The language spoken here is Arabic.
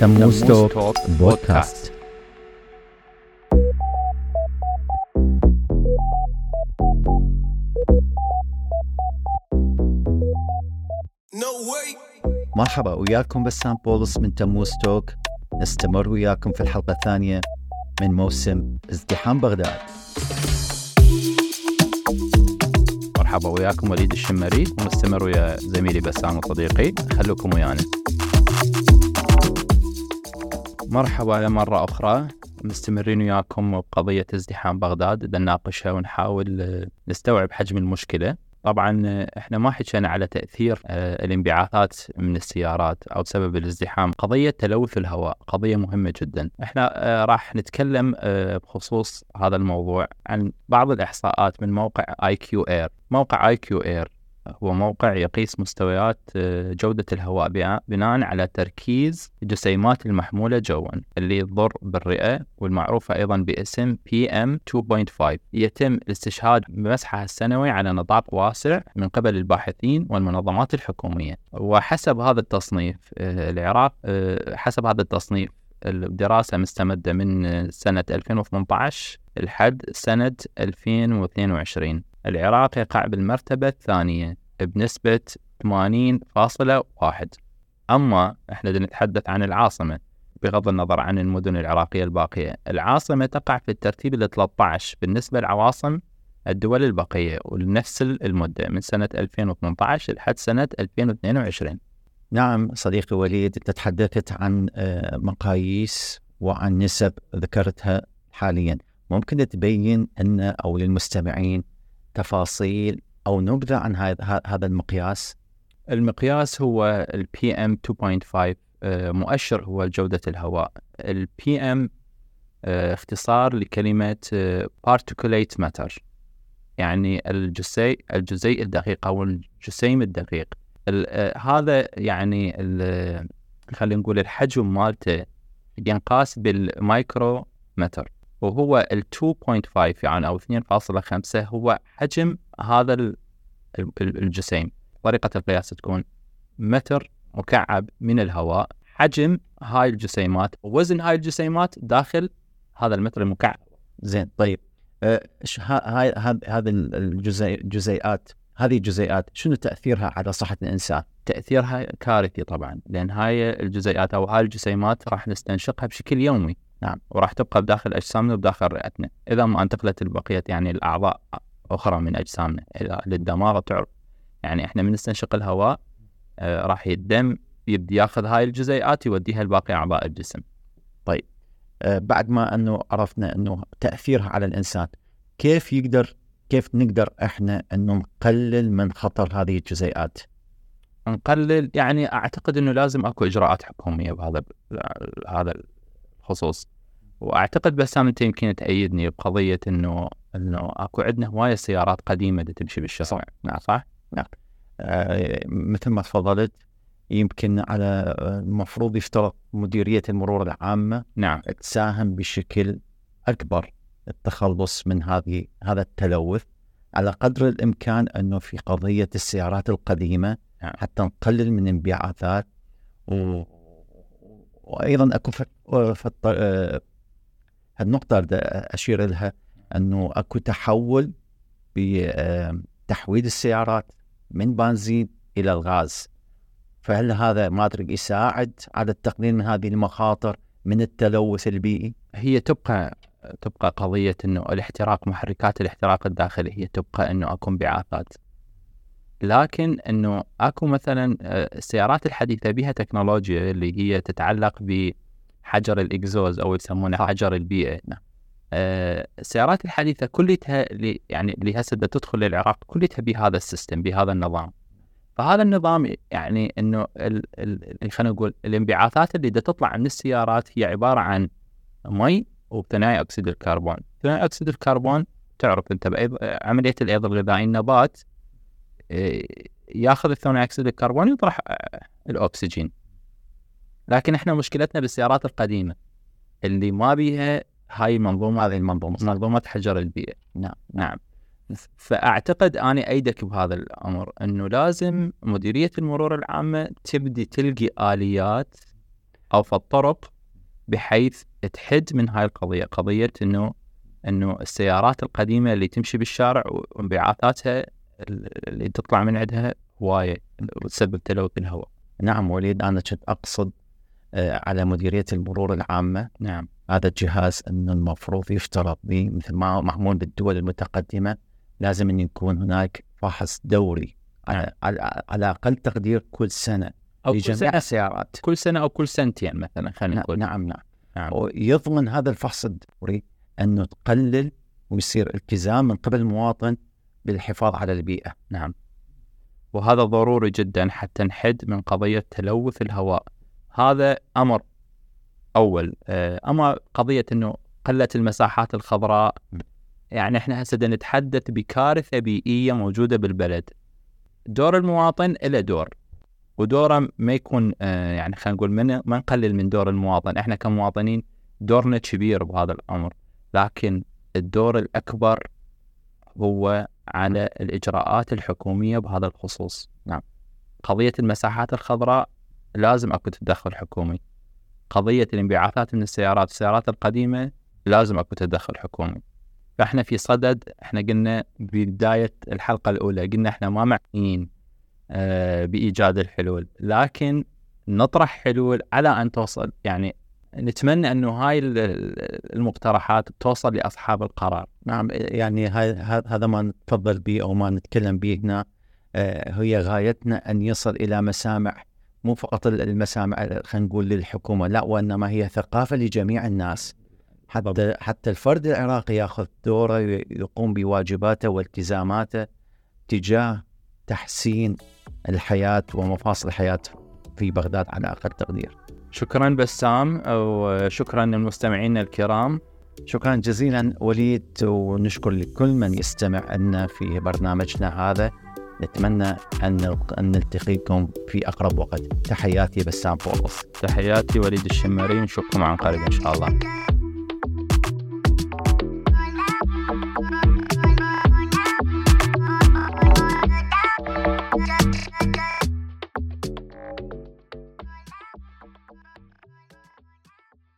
تموز توك بودكاست مرحبا وياكم بسام بولس من تموز توك نستمر وياكم في الحلقة الثانية من موسم ازدحام بغداد. مرحبا وياكم وليد الشمري. ومستمر ويا زميلي بسام وصديقي خلوكم ويانا. مرحبا مرة أخرى. مستمرين وياكم بقضية ازدحام بغداد. نناقشها ونحاول آه، نستوعب حجم المشكلة. طبعا آه، إحنا ما حكينا على تأثير آه، الانبعاثات من السيارات أو سبب الازدحام. قضية تلوث الهواء قضية مهمة جدا. إحنا راح نتكلم بخصوص هذا الموضوع عن بعض الإحصاءات من موقع IQAir موقع IQAir هو موقع يقيس مستويات آه، جودة الهواء بناء على تركيز الجسيمات المحمولة جوا اللي تضر بالرئة والمعروفة أيضا باسم PM 2.5 يتم الاستشهاد بمسحها السنوي على نطاق واسع من قبل الباحثين والمنظمات الحكومية. وحسب هذا التصنيف آه، العراق آه، حسب هذا التصنيف الدراسة مستمدة من سنة 2018 لحد سنة 2022 العراق يقع بالمرتبة الثانية بنسبة 80.1 أما إحنا نتحدث عن العاصمة بغض النظر عن المدن العراقية الباقية العاصمة تقع في الترتيب ال 13 بالنسبة لعواصم الدول البقية ولنفس المدة من سنة 2018 لحد سنة 2022 نعم صديقي وليد أنت تحدثت عن آه، مقاييس وعن نسب ذكرتها حاليا. ممكن تبين أن أو للمستمعين تفاصيل أو نبذة عن هذا المقياس؟ المقياس هو ال PM 2.5 مؤشر هو جودة الهواء. ال PM آه، اختصار لكلمة آه، matter يعني الجزيء الجزيء الدقيق أو الجسيم الدقيق. آه، هذا يعني خلينا نقول الحجم مالته ينقاس بالمايكرو متر. وهو ال 2.5 يعني أو 2.5 هو حجم هذا الجسيم. طريقة القياس تكون متر مكعب من الهواء حجم هاي الجسيمات ووزن هاي الجسيمات داخل هذا المتر المكعب. زين طيب أه هاي هذه الجزيئات هذه الجزيئات شنو تأثيرها على صحة الإنسان؟ تأثيرها كارثي طبعا لأن هاي الجزيئات أو هاي الجسيمات راح نستنشقها بشكل يومي. نعم. وراح تبقى بداخل أجسامنا وبداخل رئتنا. إذا ما انتقلت البقية يعني الاعضاء أخرى من أجسامنا. للدماغ تعرف. يعني إحنا من نستنشق الهواء آه راح الدم يبدي ياخذ هاي الجزيئات يوديها لباقي أعضاء الجسم. طيب. آه بعد ما أنه عرفنا أنه تأثيرها على الإنسان كيف يقدر كيف نقدر إحنا أنه نقلل من خطر هذه الجزيئات؟ نقلل يعني أعتقد أنه لازم أكو إجراءات حكومية بهذا هذا الخصوص. وأعتقد بسام أنت يمكن تأيدني بقضية إنه إنه أكو عندنا هواية سيارات قديمة تمشي بالشارع. نعم. صح؟ نعم. آه مثل ما تفضلت يمكن على المفروض يفترض مديرية المرور العامة نعم. تساهم بشكل أكبر التخلص من هذه هذا التلوث على قدر الإمكان إنه في قضية السيارات القديمة نعم. حتى نقلل من انبعاثات. و... وأيضا أكو في هالنقطة أشير لها أنه أكو تحول بتحويل السيارات من بنزين إلى الغاز فهل هذا ما أدري يساعد على التقليل من هذه المخاطر من التلوث البيئي؟ هي تبقى تبقى قضية أنه الاحتراق محركات الاحتراق الداخلي هي تبقى أنه أكو انبعاثات لكن أنه أكو مثلا آه، السيارات الحديثة بها تكنولوجيا اللي هي تتعلق ب الإكزوز أو يسمونه حجر البيئة. نعم. آه السيارات الحديثة اللي يعني اللي هسه تدخل للعراق كلها بهذا ال system بهذا النظام. فهذا النظام يعني إنه خلينا نقول الانبعاثات اللي تطلع من السيارات هي عبارة عن مي وثنائي أكسيد الكربون، ثنائي أكسيد الكربون تعرف أنت عملية الأيض الغذائي النبات آه، ياخذ الثاني أكسيد الكربون يطرح آه، الأكسجين. لكن إحنا مشكلتنا بالسيارات القديمة. اللي ما بيها هاي المنظومه هذه المنظومة منظومة حجر البيئة. نعم نعم. فأعتقد اني أيدك بهذا الأمر إنه لازم مديرية المرور العامة تبدي تلقي آليات أوفى الطرق بحيث تحد من هاي القضية. قضية أنه أنه السيارات القديمة اللي تمشي بالشارع وانبعاثاتها اللي تطلع من عندها هواية وتسبب تلوث الهواء. نعم وليد أنا كنت أقصد آه، على مديرية المرور العامة. نعم هذا الجهاز أنه المفروض يفترض به مثل ما معمول بالدول المتقدمة لازم أن يكون هناك فحص دوري على, نعم. على, أقل تقدير كل سنة أو كل سنة. السيارات. كل سنة أو كل سنتين مثلا خلينا نقول. نعم نعم. نعم. ويضمن هذا الفحص الدوري أنه تقلل ويصير التزام من قبل المواطن بالحفاظ على البيئة. نعم. وهذا ضروري جدا حتى نحد من قضية تلوث الهواء. هذا أمر أول. آه، أما قضية أنه قلت المساحات الخضراء يعني إحنا هسه نتحدث بكارثة بيئية موجودة بالبلد. دور المواطن له دور ودوره ما يكون آه، يعني خلينا نقول ما نقلل من دور المواطن. إحنا كمواطنين دورنا كبير بهذا الأمر لكن الدور الأكبر هو على الإجراءات الحكومية بهذا الخصوص. نعم. قضية المساحات الخضراء لازم أكو تدخل حكومي. قضية الانبعاثات من السيارات السيارات القديمة لازم أكو تدخل حكومي. فإحنا في صدد إحنا قلنا بداية الحلقة الأولى قلنا إحنا ما معنيين آه، بإيجاد الحلول. لكن نطرح حلول على أن توصل يعني نتمنى أنه هاي ال- ال- المقترحات توصل لأصحاب القرار. نعم يعني هذا ما نتفضل به أو ما نتكلم به هنا. آه، هي غايتنا أن يصل إلى مسامع مو فقط المسامع خلينا نقول للحكومة لا وإنما هي ثقافة لجميع الناس. حتى حتى الفرد العراقي ياخذ دوره يقوم بواجباته والتزاماته تجاه تحسين الحياة ومفاصل الحياة في بغداد على أقل تقدير. شكرا بسام وشكرا للمستمعين الكرام. شكرا جزيلا وليد ونشكر لكل من يستمع لنا في برنامجنا هذا. نتمنى أن نلتقيكم في أقرب وقت. تحياتي بسام بولس تحياتي وليد الشمري نشوفكم عن قريب إن شاء الله.